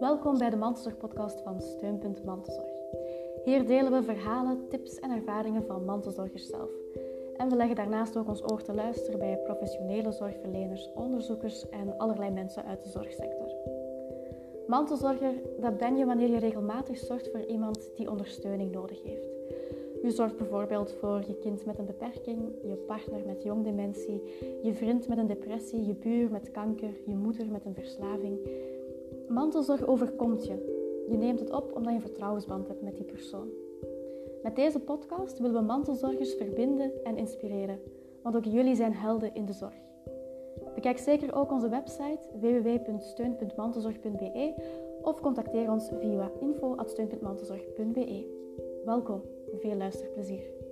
Welkom bij de Mantelzorg-podcast van Steunpunt Mantelzorg. Hier delen we verhalen, tips en ervaringen van mantelzorgers zelf. En we leggen daarnaast ook ons oor te luisteren bij professionele zorgverleners, onderzoekers en allerlei mensen uit de zorgsector. Mantelzorger, dat ben je wanneer je regelmatig zorgt voor iemand die ondersteuning nodig heeft. U zorgt bijvoorbeeld voor je kind met een beperking, je partner met jongdementie, je vriend met een depressie, je buur met kanker, je moeder met een verslaving. Mantelzorg overkomt je. Je neemt het op omdat je een vertrouwensband hebt met die persoon. Met deze podcast willen we mantelzorgers verbinden en inspireren, want ook jullie zijn helden in de zorg. Bekijk zeker ook onze website www.steun.mantelzorg.be of contacteer ons via info.steun.mantelzorg.be. Welkom, veel luisterplezier.